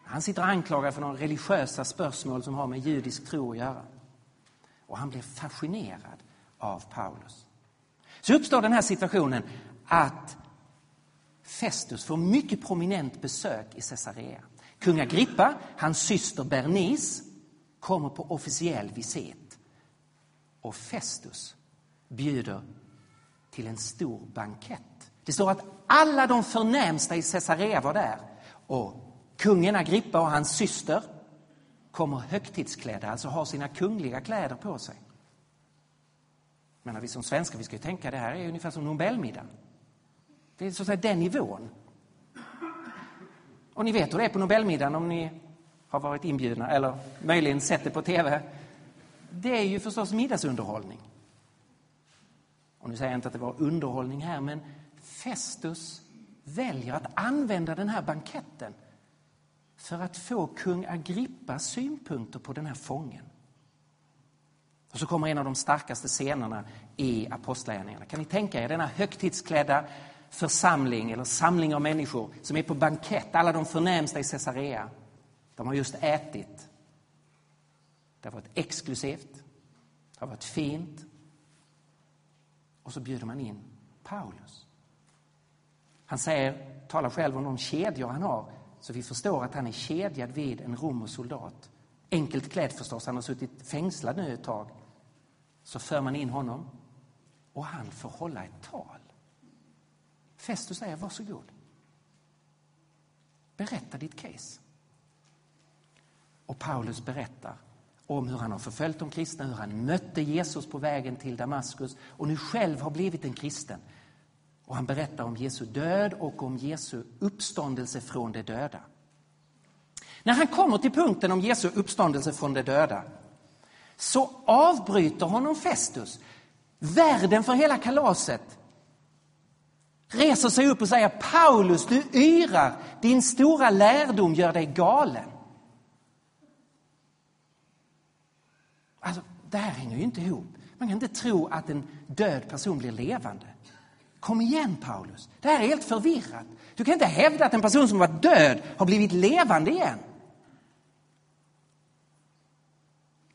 Han sitter anklagad för några religiösa spörsmål som har med judisk tro att göra. Och han blir fascinerad av Paulus. Så uppstår den här situationen att Festus får mycket prominent besök i Caesarea. Kung Agrippa, hans syster Bernice, kommer på officiell visit. Och Festus bjuder till en stor bankett. Det står att alla de förnämsta i Caesarea var där. Och kungen Agrippa och hans syster kommer högtidsklädda, alltså har sina kungliga kläder på sig. Men vi som svenskar vi ska ju tänka det här är ungefär som Nobelmiddagen. Det är så att säga den nivån. Och ni vet hur det är på Nobelmiddagen om ni har varit inbjudna eller möjligen sett det på tv. Det är ju förstås middagsunderhållning. Och nu säger jag inte att det var underhållning här, men Festus väljer att använda den här banketten för att få kung Agrippas synpunkter på den här fången. Och så kommer en av de starkaste scenerna i Apostlagärningarna. Kan ni tänka er denna högtidsklädda församling eller samling av människor som är på bankett, alla de förnämsta i Caesarea. De har just ätit. Det har varit exklusivt, det har varit fint. Och så bjuder man in Paulus. Han säger, talar själv om de kedjor han har, så vi förstår att han är kedjad vid en romersk soldat. Enkelt klädd förstås, han har suttit fängslad nu ett tag. Så för man in honom och han får hålla ett tal. Festus säger varsågod. Berätta ditt case. Och Paulus berättar om hur han har förföljt de kristna, hur han mötte Jesus på vägen till Damaskus och nu själv har blivit en kristen. Och han berättar om Jesu död och om Jesu uppståndelse från de döda. När han kommer till punkten om Jesu uppståndelse från de döda så avbryter honom Festus, värden för hela kalaset, reser sig upp och säger Paulus, du yrar, din stora lärdom gör dig galen. Alltså, det här hänger ju inte ihop. Man kan inte tro att en död person blir levande. Kom igen Paulus, det här är helt förvirrat. Du kan inte hävda att en person som var död har blivit levande igen.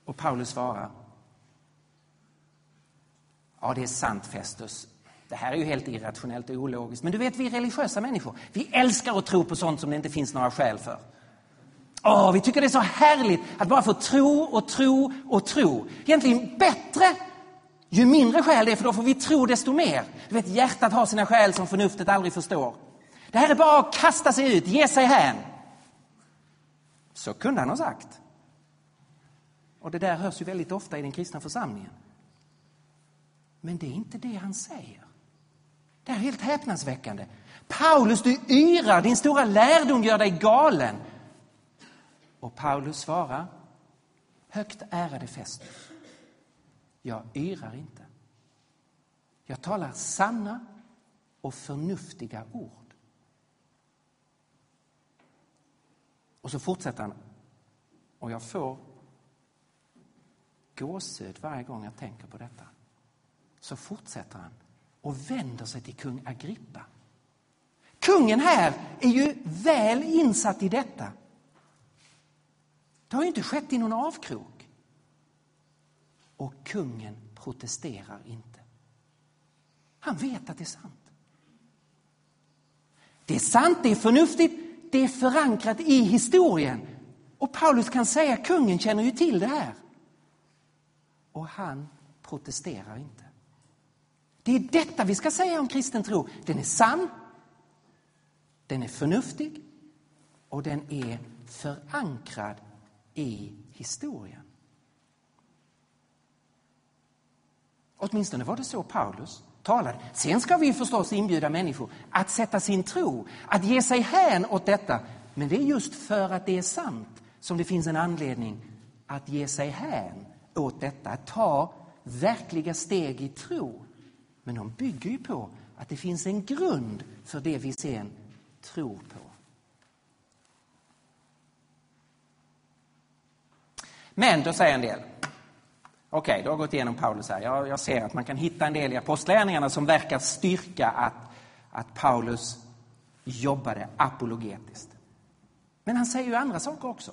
Och Paulus svarar. Ja, det är sant Festus. Det här är ju helt irrationellt och ologiskt. Men du vet, vi religiösa människor, vi älskar att tro på sånt som det inte finns några skäl för. Åh, vi tycker det är så härligt att bara få tro och tro och tro. Egentligen bättre ju mindre skäl det är, för då får vi tro desto mer. Du vet, hjärtat har sina skäl som förnuftet aldrig förstår. Det här är bara att kasta sig ut, ge sig hän. Så kunde han ha sagt. Och det där hörs ju väldigt ofta i den kristna församlingen. Men det är inte det han säger. Det är helt häpnadsväckande. Paulus, du yrar, din stora lärdom gör dig galen. Och Paulus svarar, högt ärade Festus, jag yrar inte. Jag talar sanna och förnuftiga ord. Och så fortsätter han, och jag får gåshud varje gång jag tänker på detta. Så fortsätter han och vänder sig till kung Agrippa. Kungen här är ju väl insatt i detta. Det har ju inte skett i någon avkrok. Och kungen protesterar inte. Han vet att det är sant. Det är sant, det är förnuftigt, det är förankrat i historien. Och Paulus kan säga, kungen känner ju till det här. Och han protesterar inte. Det är detta vi ska säga om kristen tro. Den är sann, den är förnuftig och den är förankrad i historien. Åtminstone var det så Paulus talade. Sen ska vi förstås inbjuda människor att sätta sin tro, att ge sig hän åt detta. Men det är just för att det är sant som det finns en anledning att ge sig hän åt detta, att ta verkliga steg i tro. Men de bygger ju på att det finns en grund för det vi sen tror på. Men då säger en del, okej, okay, du har gått igenom Paulus här. Jag, jag, ser att man kan hitta en del i apostlärningarna som verkar styrka att, att Paulus jobbade apologetiskt. Men han säger ju andra saker också.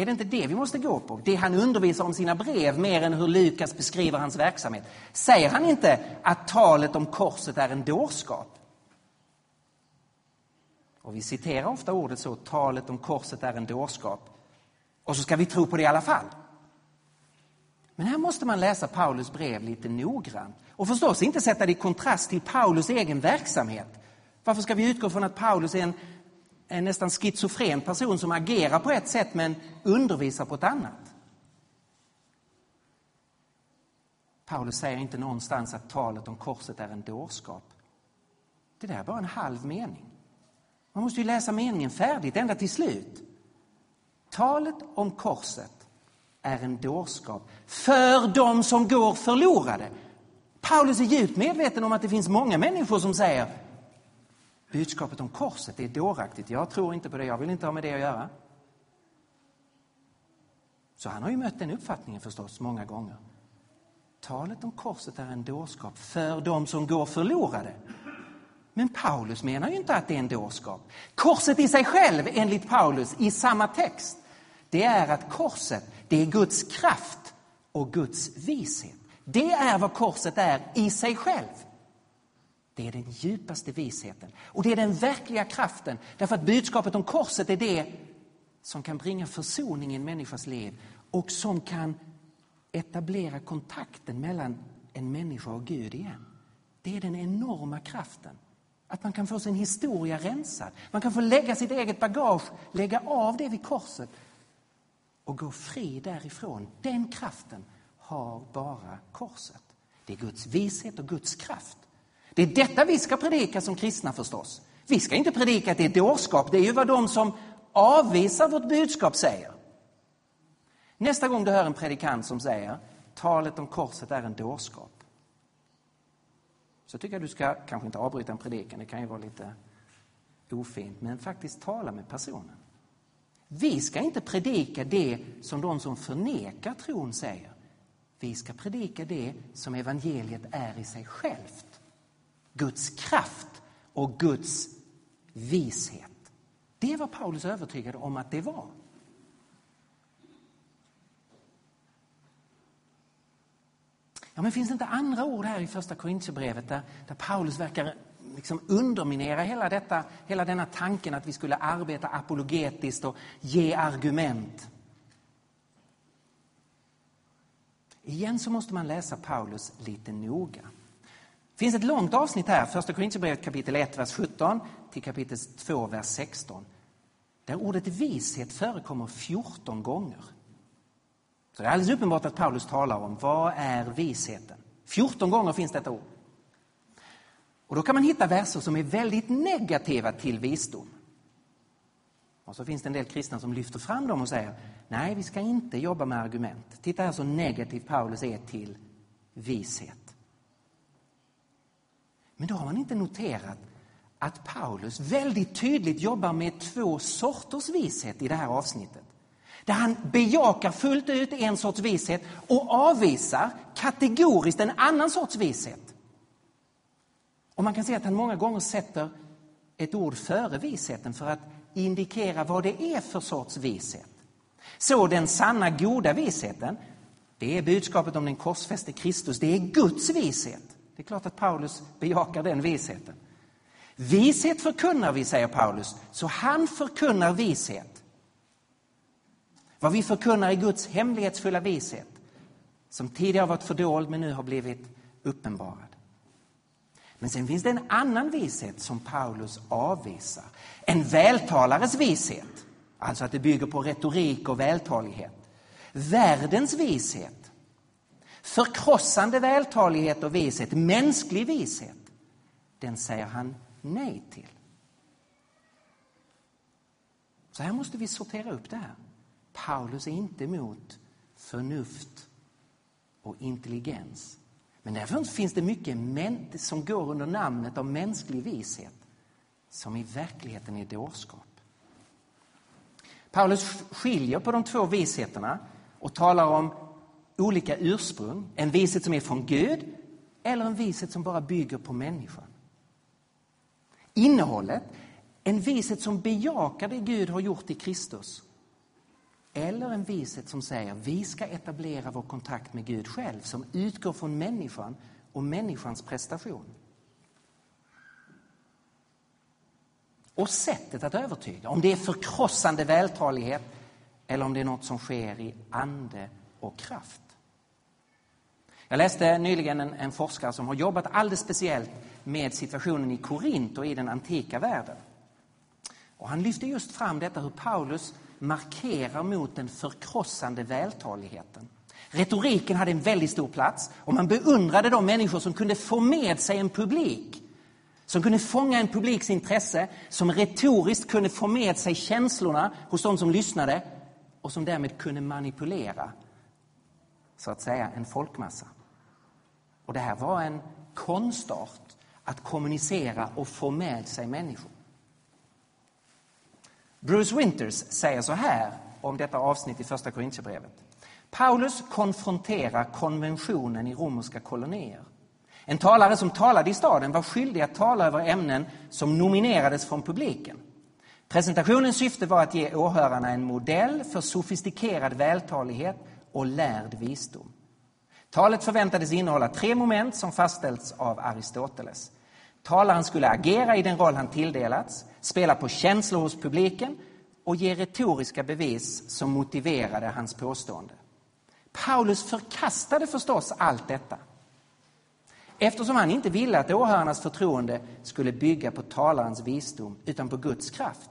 Är det inte det vi måste gå på? Det han undervisar om sina brev mer än hur Lukas beskriver hans verksamhet. Säger han inte att talet om korset är en dårskap? Och vi citerar ofta ordet så, talet om korset är en dårskap. Och så ska vi tro på det i alla fall. Men här måste man läsa Paulus brev lite noggrant. Och förstås inte sätta det i kontrast till Paulus egen verksamhet. Varför ska vi utgå från att Paulus är en en nästan schizofren person som agerar på ett sätt men undervisar på ett annat. Paulus säger inte någonstans att talet om korset är en dårskap. Det där är bara en halv mening. Man måste ju läsa meningen färdigt ända till slut. Talet om korset är en dårskap för dem som går förlorade. Paulus är djupt medveten om att det finns många människor som säger budskapet om korset är dåraktigt. Jag tror inte på det, jag vill inte ha med det att göra. Så han har ju mött den uppfattningen förstås många gånger. Talet om korset är en dårskap för de som går förlorade. Men Paulus menar ju inte att det är en dårskap. Korset i sig själv, enligt Paulus, i samma text, det är att korset, det är Guds kraft och Guds vishet. Det är vad korset är i sig själv. Det är den djupaste visheten och det är den verkliga kraften. Därför att budskapet om korset är det som kan bringa försoning i en människas liv och som kan etablera kontakten mellan en människa och Gud igen. Det är den enorma kraften. Att man kan få sin historia rensad. Man kan få lägga sitt eget bagage, lägga av det vid korset och gå fri därifrån. Den kraften har bara korset. Det är Guds vishet och Guds kraft. Det är detta vi ska predika som kristna förstås. Vi ska inte predika att det är dårskap, det är ju vad de som avvisar vårt budskap säger. Nästa gång du hör en predikant som säger talet om korset är en dårskap. Så tycker jag du ska, kanske inte avbryta en predikan, det kan ju vara lite ofint, men faktiskt tala med personen. Vi ska inte predika det som de som förnekar tron säger. Vi ska predika det som evangeliet är i sig självt. Guds kraft och Guds vishet. Det var Paulus övertygad om att det var. Ja, men finns det inte andra ord här i första Korintierbrevet där, där Paulus verkar liksom underminera hela, detta, hela denna tanken att vi skulle arbeta apologetiskt och ge argument? Igen så måste man läsa Paulus lite noga. Det finns ett långt avsnitt här, första Korintierbrevet kapitel 1, vers 17 till kapitel 2, vers 16. Där ordet vishet förekommer 14 gånger. Så det är alldeles uppenbart att Paulus talar om vad är visheten. 14 gånger finns detta ord. Och då kan man hitta verser som är väldigt negativa till visdom. Och så finns det en del kristna som lyfter fram dem och säger nej, vi ska inte jobba med argument. Titta här så negativ Paulus är till vishet. Men då har man inte noterat att Paulus väldigt tydligt jobbar med två sorters vishet i det här avsnittet. Där han bejakar fullt ut en sorts vishet och avvisar kategoriskt en annan sorts vishet. Och man kan se att han många gånger sätter ett ord före visheten för att indikera vad det är för sorts vishet. Så den sanna goda visheten, det är budskapet om den korsfäste Kristus, det är Guds vishet. Det är klart att Paulus bejakar den visheten. Vishet förkunnar vi, säger Paulus, så han förkunnar vishet. Vad vi förkunnar är Guds hemlighetsfulla vishet som tidigare varit fördold men nu har blivit uppenbarad. Men sen finns det en annan vishet som Paulus avvisar. En vältalares vishet, alltså att det bygger på retorik och vältalighet. Världens vishet, förkrossande vältalighet och vishet, mänsklig vishet, den säger han nej till. Så här måste vi sortera upp det här. Paulus är inte emot förnuft och intelligens. Men därför finns det mycket som går under namnet av mänsklig vishet som i verkligheten är dårskap. Paulus skiljer på de två visheterna och talar om olika ursprung. En vishet som är från Gud eller en vishet som bara bygger på människan. Innehållet, en vishet som bejakar det Gud har gjort i Kristus eller en vishet som säger vi ska etablera vår kontakt med Gud själv som utgår från människan och människans prestation. Och sättet att övertyga, om det är förkrossande vältalighet eller om det är något som sker i ande och kraft. Jag läste nyligen en, en forskare som har jobbat alldeles speciellt med situationen i Korint och i den antika världen. Och han lyfte just fram detta hur Paulus markerar mot den förkrossande vältaligheten. Retoriken hade en väldigt stor plats och man beundrade de människor som kunde få med sig en publik. Som kunde fånga en publiks intresse, som retoriskt kunde få med sig känslorna hos de som lyssnade och som därmed kunde manipulera, så att säga, en folkmassa. Och det här var en konstart att kommunicera och få med sig människor. Bruce Winters säger så här om detta avsnitt i Första Korintierbrevet. Paulus konfronterar konventionen i romerska kolonier. En talare som talade i staden var skyldig att tala över ämnen som nominerades från publiken. Presentationens syfte var att ge åhörarna en modell för sofistikerad vältalighet och lärd visdom. Talet förväntades innehålla tre moment som fastställts av Aristoteles. Talaren skulle agera i den roll han tilldelats, spela på känslor hos publiken och ge retoriska bevis som motiverade hans påstående. Paulus förkastade förstås allt detta eftersom han inte ville att åhörarnas förtroende skulle bygga på talarens visdom utan på Guds kraft.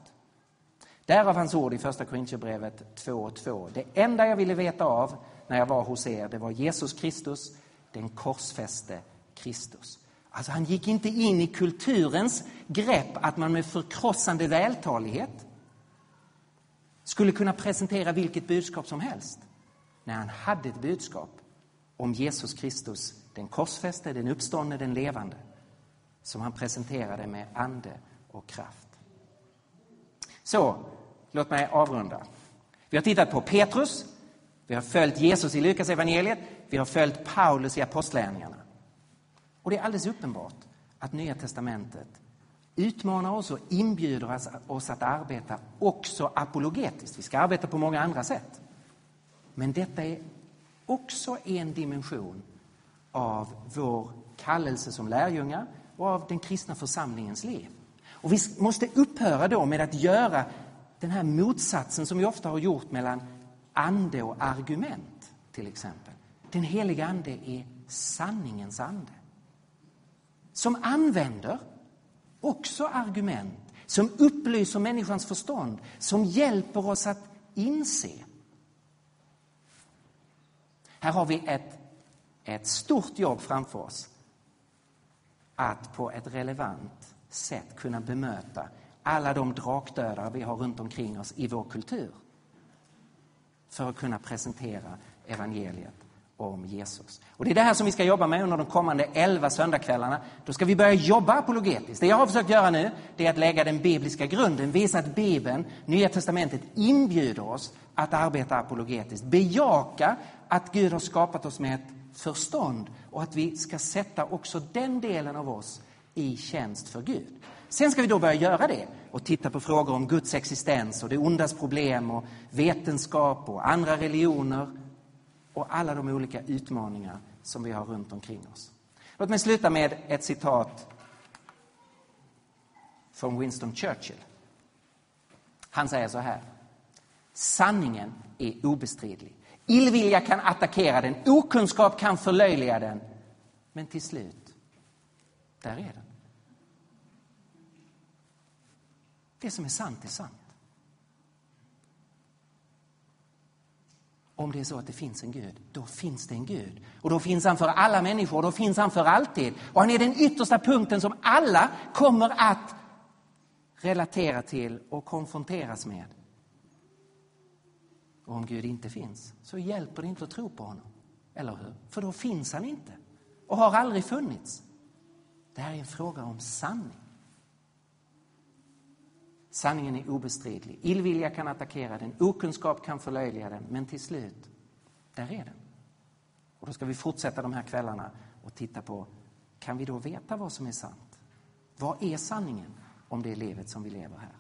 Därav hans ord i Första Korintierbrevet 2.2. Det enda jag ville veta av när jag var hos er, det var Jesus Kristus, den korsfäste Kristus. Alltså han gick inte in i kulturens grepp att man med förkrossande vältalighet skulle kunna presentera vilket budskap som helst. När han hade ett budskap om Jesus Kristus, den korsfäste, den uppståndne, den levande, som han presenterade med ande och kraft. Så, låt mig avrunda. Vi har tittat på Petrus, vi har följt Jesus i Lukas evangeliet, vi har följt Paulus i Apostlagärningarna. Och det är alldeles uppenbart att Nya testamentet utmanar oss och inbjuder oss att arbeta också apologetiskt. Vi ska arbeta på många andra sätt. Men detta är också en dimension av vår kallelse som lärjungar och av den kristna församlingens liv. Och vi måste upphöra då med att göra den här motsatsen som vi ofta har gjort mellan ande och argument, till exempel. Den heliga ande är sanningens ande. Som använder också argument, som upplyser människans förstånd, som hjälper oss att inse. Här har vi ett, ett stort jobb framför oss. Att på ett relevant sätt kunna bemöta alla de drakdödare vi har runt omkring oss i vår kultur. För att kunna presentera evangeliet om Jesus. Och Det är det här som vi ska jobba med under de kommande elva söndagskvällarna. Då ska vi börja jobba apologetiskt. Det jag har försökt göra nu det är att lägga den bibliska grunden, visa att Bibeln, Nya Testamentet, inbjuder oss att arbeta apologetiskt. Bejaka att Gud har skapat oss med ett förstånd och att vi ska sätta också den delen av oss i tjänst för Gud. Sen ska vi då börja göra det och titta på frågor om Guds existens och det ondas problem och vetenskap och andra religioner och alla de olika utmaningar som vi har runt omkring oss. Låt mig sluta med ett citat från Winston Churchill. Han säger så här. Sanningen är obestridlig. Illvilja kan attackera den, okunskap kan förlöjliga den. Men till slut, där är den. Det som är sant är sant. Om det är så att det finns en Gud, då finns det en Gud. Och då finns han för alla människor, då finns han för alltid. Och han är den yttersta punkten som alla kommer att relatera till och konfronteras med. Och om Gud inte finns, så hjälper det inte att tro på honom. Eller hur? För då finns han inte och har aldrig funnits. Det här är en fråga om sanning. Sanningen är obestridlig. Illvilja kan attackera den, okunskap kan förlöjliga den, men till slut, där är den. Och då ska vi fortsätta de här kvällarna och titta på, kan vi då veta vad som är sant? Vad är sanningen om det livet som vi lever här?